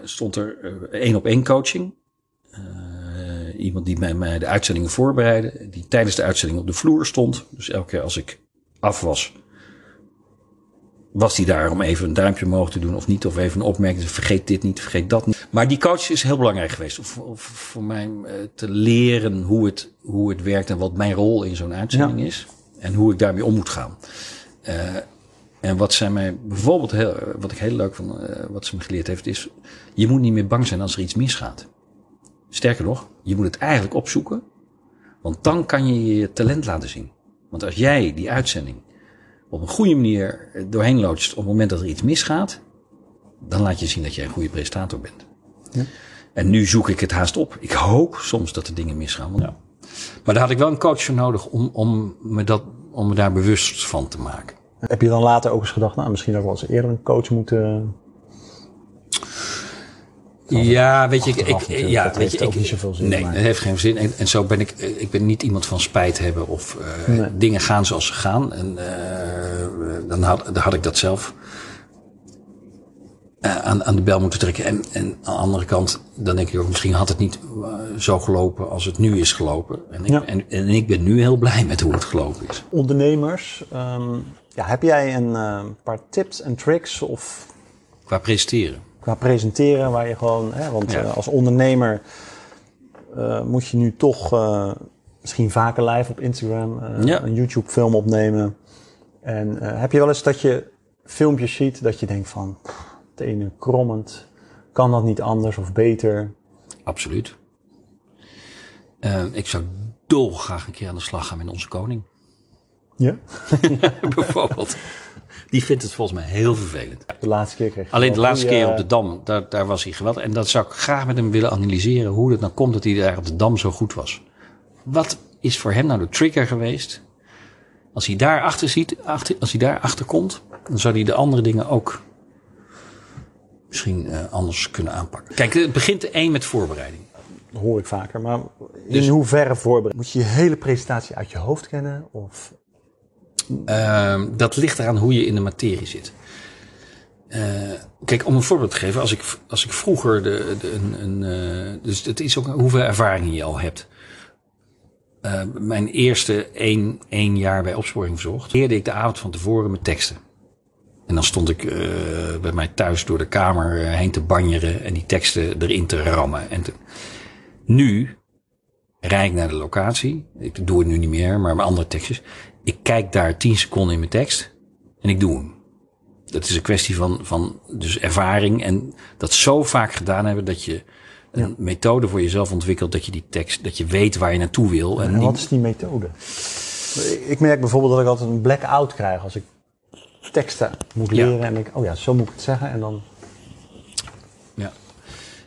stond er één op één coaching. Iemand die mij, mij de uitzendingen voorbereidde. Die tijdens de uitzending op de vloer stond. Dus elke keer als ik af was, was die daar om even een duimpje omhoog te doen of niet. Of even een opmerking. Vergeet dit niet, vergeet dat niet. Maar die coach is heel belangrijk geweest. Of voor mij eh, te leren hoe het, hoe het werkt en wat mijn rol in zo'n uitzending Ja. is. En hoe ik daarmee om moet gaan. Eh, en wat zij mij bijvoorbeeld, heel, wat ik heel leuk vond, eh, wat ze me geleerd heeft, is: je moet niet meer bang zijn als er iets misgaat. Sterker nog, je moet het eigenlijk opzoeken, want dan kan je je talent laten zien. Want als jij die uitzending op een goede manier doorheen loodst op het moment dat er iets misgaat, dan laat je zien dat jij een goede presentator bent. En nu zoek ik het haast op. Ik hoop soms dat er dingen misgaan. want- Maar daar had ik wel een coach voor nodig om, om, me dat, om me daar bewust van te maken. Heb je dan later ook eens gedacht, nou misschien ook wel eens eerder een coach moeten... Ja, weet je, ik, ik, ja, dat weet heeft je, ook ik, niet zoveel zin, Nee, maar- dat heeft geen zin. En, en zo ben ik, ik ben niet iemand van spijt hebben of eh, Nee. dingen gaan zoals ze gaan. En eh, dan, had, dan had ik dat zelf eh, aan, aan de bel moeten trekken. En, en aan de andere kant, dan denk ik ook, misschien had het niet zo gelopen als het nu is gelopen. En ik, Ja. en, en ik ben nu heel blij met hoe het gelopen is. Ondernemers, ehm, ja, heb jij een paar tips en tricks of Qua presenteren. Qua presenteren waar je gewoon, hè, want Ja. eh, als ondernemer eh, moet je nu toch eh, misschien vaker live op Instagram Ja. een YouTube film opnemen. En heb je wel eens dat je filmpjes ziet dat je denkt van, het ene krommend, kan dat niet anders of beter? Absoluut. Ik zou dolgraag een keer aan de slag gaan met onze koning. Ja. bijvoorbeeld. Die vindt het volgens mij heel vervelend. De laatste keer kreeg Alleen de laatste goeie- keer op de Dam, daar, daar was hij geweldig. En dat zou ik graag met hem willen analyseren. Hoe het nou komt dat hij daar op de Dam zo goed was. Wat is voor hem nou de trigger geweest? Als hij daar achter ziet, achter, als hij daar achter komt, dan zou hij de andere dingen ook misschien eh, anders kunnen aanpakken. Kijk, het begint één met voorbereiding. Dat hoor ik vaker. Maar in Dus- hoeverre voorbereid? Moet je je hele presentatie uit je hoofd kennen? Of Ehm, dat ligt eraan hoe je in de materie zit. Eh, kijk, om een voorbeeld te geven, als ik, als ik vroeger de, de, een, een, eh, dus het is ook hoeveel ervaring je al hebt. Eh, mijn eerste één, één jaar bij opsporing verzocht, leerde ik de avond van tevoren met teksten. En dan stond ik bij mij thuis door de kamer heen te banjeren en die teksten erin te rammen. En nu rijd ik naar de locatie. Ik doe het nu niet meer, maar mijn andere tekstjes. Ik kijk daar 10 seconden in mijn tekst en ik doe hem. Dat is een kwestie van, van dus ervaring en dat zo vaak gedaan hebben dat je een methode voor jezelf ontwikkelt dat je die tekst, dat je weet waar je naartoe wil. En en die- wat is die methode? Ik- Ik merk bijvoorbeeld dat ik altijd een blackout krijg als ik teksten moet Ja. leren. En denk, oh ja, zo moet ik het zeggen. En dan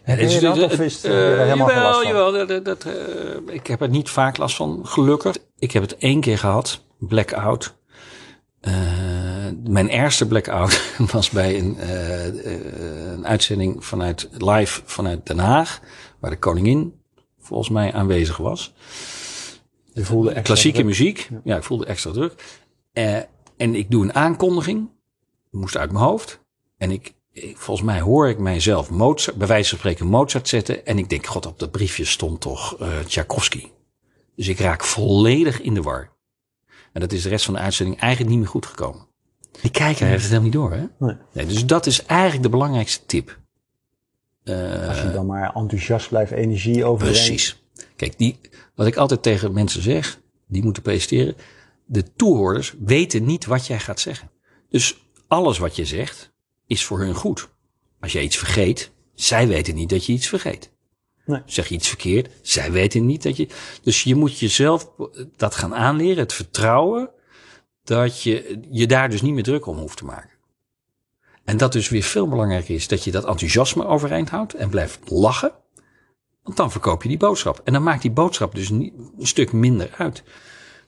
Dus je dat of is het eh, er helemaal jawel, last van? jawel, dat, dat, dat, eh, ik heb er niet vaak last van, gelukkig. Ik heb het één keer gehad, blackout. Eh, mijn eerste blackout was bij een, eh, eh, een uitzending vanuit live vanuit Den Haag, waar de koningin volgens mij aanwezig was. Je voelde extra Klassieke druk. muziek, ja. ik voelde extra druk. En ik doe een aankondiging, moest uit mijn hoofd. En ik, ik- volgens mij hoor ik mijzelf Mozart, bij wijze van spreken Mozart zetten. En ik denk, god, op dat briefje stond toch Tchaikovsky. Dus ik raak volledig in de war. En dat is de rest van de uitzending eigenlijk niet meer goed gekomen. Die kijker heeft het helemaal niet door, hè? Nee. Nee, dus dat is eigenlijk de belangrijkste tip. Eh, Als je dan maar enthousiast blijft, energie overbrengt. Precies. Kijk, die, wat ik altijd tegen mensen zeg, die moeten presenteren. De toehoorders weten niet wat jij gaat zeggen. Dus alles wat je zegt is voor hun goed. Als jij iets vergeet, zij weten niet dat je iets vergeet. Nee. Zeg je iets verkeerd, zij weten niet dat je. Dus je moet jezelf dat gaan aanleren, het vertrouwen dat je je daar dus niet meer druk om hoeft te maken. En dat dus weer veel belangrijker is dat je dat enthousiasme overeind houdt en blijft lachen. Want dan verkoop je die boodschap. En dan maakt die boodschap dus niet, een stuk minder uit.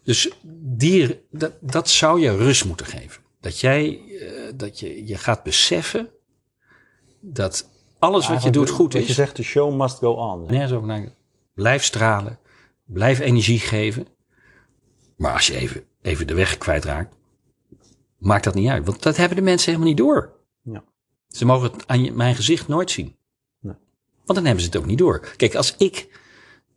Dus die, dat, dat zou je rust moeten geven. Dat jij, eh, dat je, je gaat beseffen dat alles wat je doet goed Wat is. je zegt, de show must go on. Nergens over nadenken. Blijf stralen. Blijf energie geven. Maar als je even, even de weg kwijtraakt, maakt dat niet uit. Want dat hebben de mensen helemaal niet door. Ja. Ze mogen het aan je, mijn gezicht nooit zien. Nee. Want dan hebben ze het ook niet door. Kijk, als ik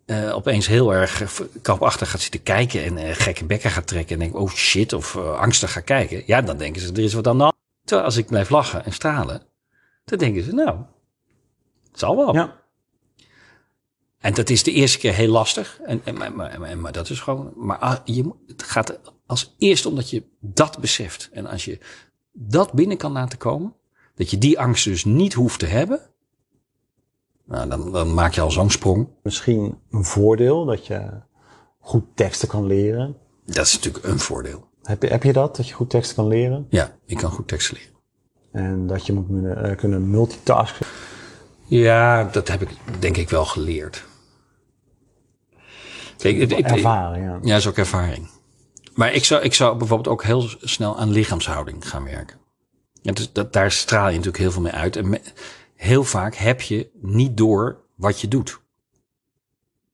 eh, opeens heel erg kampachtig gaat zitten kijken en eh, gekke bekken gaat trekken en denk, oh shit, of eh, angstig ga kijken, ja, dan denken ze, er is wat aan de hand. Terwijl als ik blijf lachen en stralen, dan denken ze, nou, zal wel. Ja. En dat is de eerste keer heel lastig. En, en, maar, maar, maar, maar dat is gewoon. Maar ah, je, het gaat als eerste omdat je dat beseft. En als je dat binnen kan laten komen, dat je die angst dus niet hoeft te hebben. Nou, dan, dan maak je al zo'n sprong. Misschien een voordeel dat je goed teksten kan leren. Dat is natuurlijk een voordeel. Heb je, heb je dat, dat je goed teksten kan leren? Ja, ik kan goed teksten leren. En dat je moet kunnen, eh, kunnen multitasken. Ja, dat heb ik denk ik wel geleerd. Kijk, het- Ervaren, ja. Ja, dat is ook ervaring. Maar ik zou, ik zou bijvoorbeeld ook heel snel aan lichaamshouding gaan werken. En dus dat, daar straal je natuurlijk heel veel mee uit. En me- heel vaak heb je niet door wat je doet.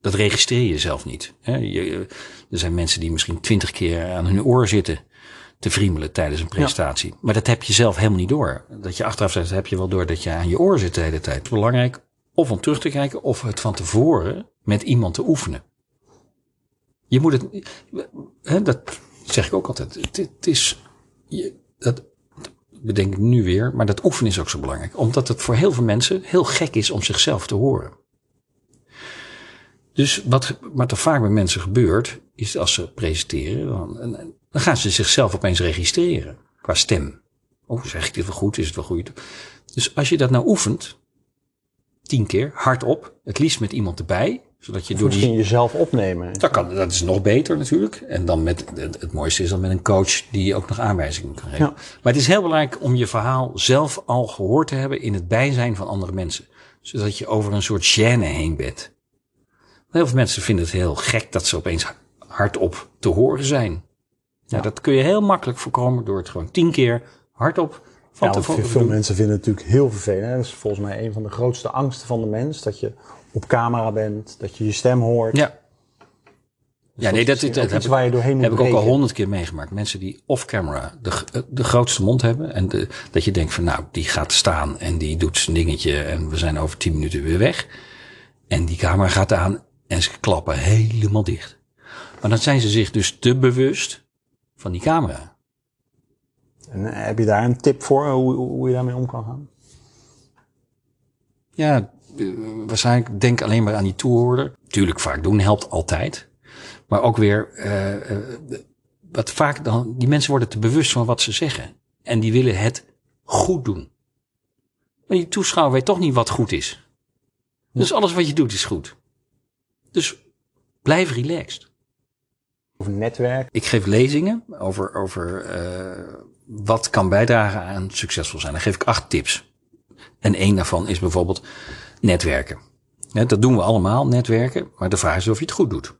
Dat registreer je zelf niet. Hè? Je, er zijn mensen die misschien twintig keer aan hun oor zitten te vriemelen tijdens een presentatie. Maar dat heb je zelf helemaal niet door. Dat je achteraf zegt, heb je wel door dat je aan je oor zit de hele tijd. Het is belangrijk of om terug te kijken of het van tevoren met iemand te oefenen. Je moet het, hè, dat zeg ik ook altijd. Het, het is, je, dat bedenk ik nu weer, maar dat oefenen is ook zo belangrijk. Omdat het voor heel veel mensen heel gek is om zichzelf te horen. Dus wat, wat er vaak bij mensen gebeurt, is als ze presenteren, dan, dan gaan ze zichzelf opeens registreren qua stem. Oh, zeg ik dit wel goed? Is het wel goed? Dus als je dat nou oefent, tien keer, hardop, het liefst met iemand erbij, zodat je door die Misschien jezelf opnemen. dat, kan, dat is nog beter natuurlijk. En dan met, het, mooiste is dan met een coach die ook nog aanwijzingen kan geven. Ja. Maar het is heel belangrijk om je verhaal zelf al gehoord te hebben in het bijzijn van andere mensen. Zodat je over een soort gêne heen bent. Heel veel mensen vinden het heel gek dat ze opeens hardop te horen zijn. Ja, dat kun je heel makkelijk voorkomen door het gewoon tien keer hardop van Ja, tevoren te veel doen. mensen vinden het natuurlijk heel vervelend. hè. Dat is volgens mij een van de grootste angsten van de mens. Dat je op camera bent, dat je je stem hoort. Ja. Ja, nee, dat, dat, dat heb, ik- waar je doorheen moet heb ik ook al honderd keer meegemaakt. Mensen die off-camera de, de grootste mond hebben. En de, dat je denkt van nou, die gaat staan en die doet zijn dingetje. En we zijn over tien minuten weer weg. En die camera gaat aan en ze klappen helemaal dicht. Maar dan zijn ze zich dus te bewust van die camera. En eh, heb je daar een tip voor, hoe, hoe je daarmee om kan gaan? Ja, eh, waarschijnlijk denk alleen maar aan die toehoorder. Tuurlijk vaak doen helpt altijd. Maar ook weer, eh, eh, wat vaak dan, die mensen worden te bewust van wat ze zeggen. En die willen het goed doen. Maar die toeschouwer weet toch niet wat goed is. Dus alles wat je doet is goed. Dus blijf relaxed. Of netwerk? Ik geef lezingen over, over eh, wat kan bijdragen aan succesvol zijn. Dan geef ik acht tips. En één daarvan is bijvoorbeeld, netwerken. Dat doen we allemaal, netwerken. Maar de vraag is of je het goed doet.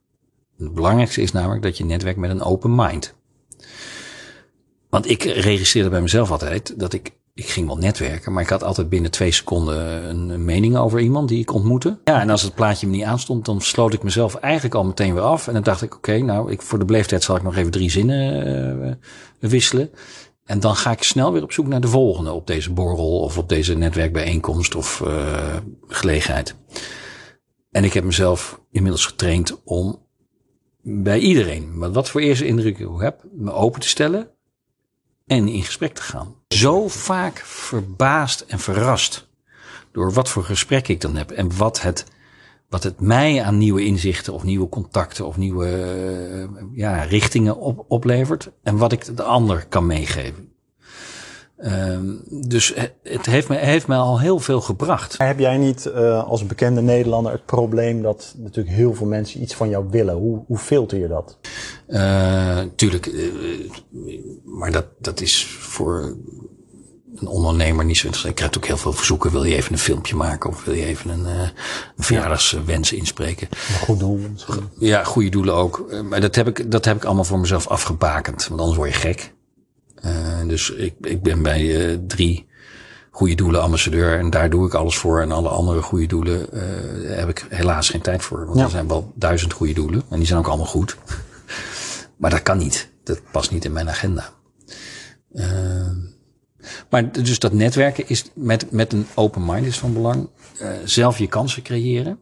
Het belangrijkste is namelijk dat je netwerkt met een open mind. Want ik registreerde bij mezelf altijd dat ik, ik ging wel netwerken, maar ik had altijd binnen twee seconden een, mening over iemand die ik ontmoette. Ja, en als het plaatje me niet aanstond, dan sloot ik mezelf eigenlijk al meteen weer af. En dan dacht ik, oké, nou, ik, voor de beleefdheid zal ik nog even drie zinnen uh, wisselen. En dan ga ik snel weer op zoek naar de volgende op deze borrel of op deze netwerkbijeenkomst of uh, gelegenheid. En ik heb mezelf inmiddels getraind om bij iedereen, maar wat voor eerste indruk ik heb, me open te stellen en in gesprek te gaan. Zo vaak verbaasd en verrast door wat voor gesprek ik dan heb en wat het, wat het mij aan nieuwe inzichten of nieuwe contacten of nieuwe uh, ja, richtingen op, oplevert en wat ik de ander kan meegeven. Um, dus het heeft me, heeft me al heel veel gebracht. Heb jij niet uh, als bekende Nederlander het probleem dat natuurlijk heel veel mensen iets van jou willen? Hoe, hoe filter je dat? Uh, tuurlijk, uh, maar dat, dat is voor een ondernemer niet zo interessant. Ik krijg ook heel veel verzoeken. Wil je even een filmpje maken of wil je even een, een verjaardagswens inspreken? Een goed doel. Ja, goede doelen ook. Maar dat heb ik, dat heb ik allemaal voor mezelf afgebakend. Want anders word je gek. Uh, dus ik, ik ben bij uh, drie goede doelen ambassadeur en daar doe ik alles voor. En alle andere goede doelen uh, heb ik helaas geen tijd voor. Want ja. er zijn wel duizend goede doelen en die zijn ook allemaal goed. Maar dat kan niet. Dat past niet in mijn agenda. maar dus dat netwerken is met, met een open mind is van belang. zelf je kansen creëren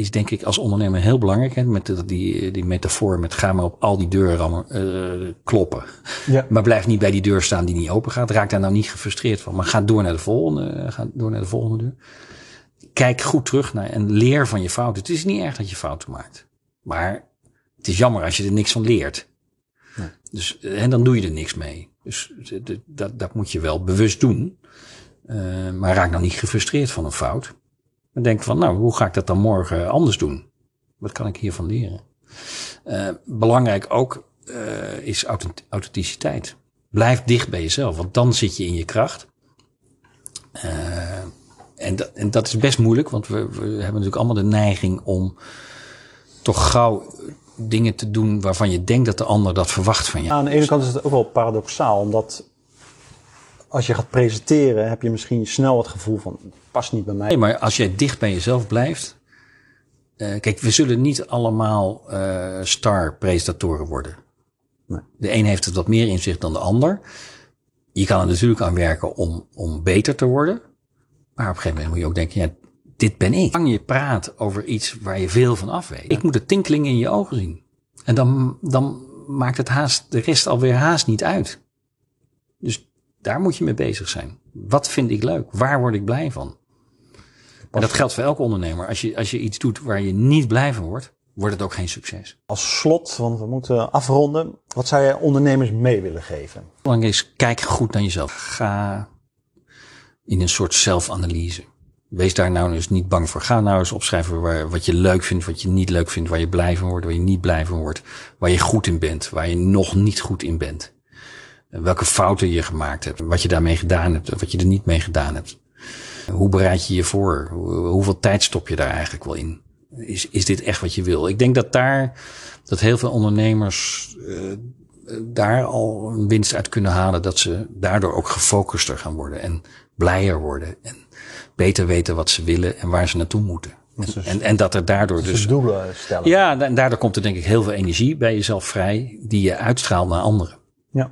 is denk ik als ondernemer heel belangrijk. Hè, met die, die metafoor met ga maar op al die deuren uh, kloppen. Ja. Maar blijf niet bij die deur staan die niet open gaat. Raak daar nou niet gefrustreerd van. Maar ga door naar de volgende, ga door naar de volgende deur. Kijk goed terug naar en leer van je fouten. Het is niet erg dat je fouten maakt. Maar het is jammer als je er niks van leert. Nee. Dus, en dan doe je er niks mee. Dus dat, dat moet je wel bewust doen. Uh, maar raak nou niet gefrustreerd van een fout. En denk van, nou, hoe ga ik dat dan morgen anders doen? Wat kan ik hiervan leren? Uh, belangrijk ook uh, is authenticiteit. Blijf dicht bij jezelf, want dan zit je in je kracht. En, dat, en dat is best moeilijk, want we, we hebben natuurlijk allemaal de neiging om toch gauw dingen te doen waarvan je denkt dat de ander dat verwacht van je. Aan de ene kant is het ook wel paradoxaal, omdat als je gaat presenteren, heb je misschien snel het gevoel van, past niet bij mij. Nee, maar als jij dicht bij jezelf blijft. Uh, kijk, we zullen niet allemaal uh, star-presentatoren worden. Nee. De een heeft het wat meer in zich dan de ander. Je kan er natuurlijk aan werken om, om beter te worden. Maar op een gegeven moment moet je ook denken, ja, dit ben ik. Lang je praat over iets waar je veel van af weet. Ik moet de tinkeling in je ogen zien. En dan, dan maakt het haast, de rest alweer haast niet uit. Dus daar moet je mee bezig zijn. Wat vind ik leuk? Waar word ik blij van? En dat geldt voor elke ondernemer. Als je, als je iets doet waar je niet blij van wordt, wordt het ook geen succes. Als slot, want we moeten afronden. Wat zou jij ondernemers mee willen geven? Belangrijk is, kijk goed naar jezelf. Ga in een soort zelfanalyse. Wees daar nou eens niet bang voor. Ga nou eens opschrijven waar, wat je leuk vindt, wat je niet leuk vindt, waar je blij van wordt, waar je niet blij van wordt, waar je goed in bent, waar je nog niet goed in bent. Welke fouten je gemaakt hebt, wat je daarmee gedaan hebt, wat je er niet mee gedaan hebt. Hoe bereid je je voor? Hoeveel tijd stop je daar eigenlijk wel in? Is, is dit echt wat je wil? Ik denk dat daar, dat heel veel ondernemers uh, daar al een winst uit kunnen halen. Dat ze daardoor ook gefocuster gaan worden en blijer worden. En beter weten wat ze willen en waar ze naartoe moeten. En, en, en, dat er daardoor dus. doelen stellen. Ja, en daardoor komt er denk ik heel veel energie bij jezelf vrij. die je uitstraalt naar anderen. Ja.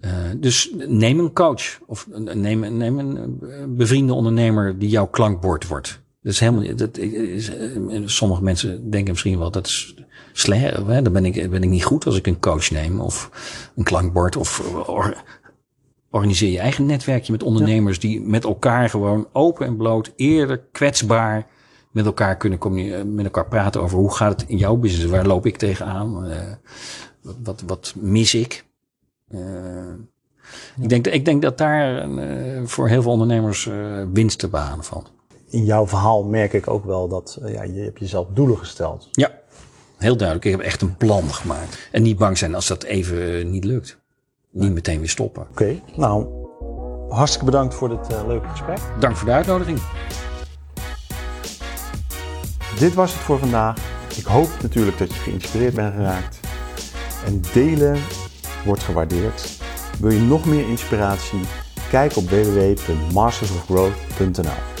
Uh, dus neem een coach of neem, neem een bevriende ondernemer die jouw klankbord wordt. Dat is helemaal, dat is, sommige mensen denken misschien wel dat is slecht. Hè? Dan ben ik, ben ik niet goed als ik een coach neem of een klankbord of or, organiseer je eigen netwerkje met ondernemers die met elkaar gewoon open en bloot, eerder kwetsbaar met elkaar kunnen met elkaar praten over hoe gaat het in jouw business, waar loop ik tegenaan, uh, wat, wat mis ik. Uh, ik, denk, ik denk dat daar uh, voor heel veel ondernemers winst te behalen valt. In jouw verhaal merk ik ook wel dat ja, je hebt jezelf doelen gesteld. Ja, heel duidelijk. Ik heb echt een plan gemaakt. En niet bang zijn als dat even niet lukt. Niet meteen weer stoppen. Oké, okay, nou, hartstikke bedankt voor dit leuke gesprek. Dank voor de uitnodiging. Dit was het voor vandaag. Ik hoop natuurlijk dat je geïnspireerd bent geraakt. En delen wordt gewaardeerd. Wil je nog meer inspiratie? Kijk op www.mastersofgrowth.nl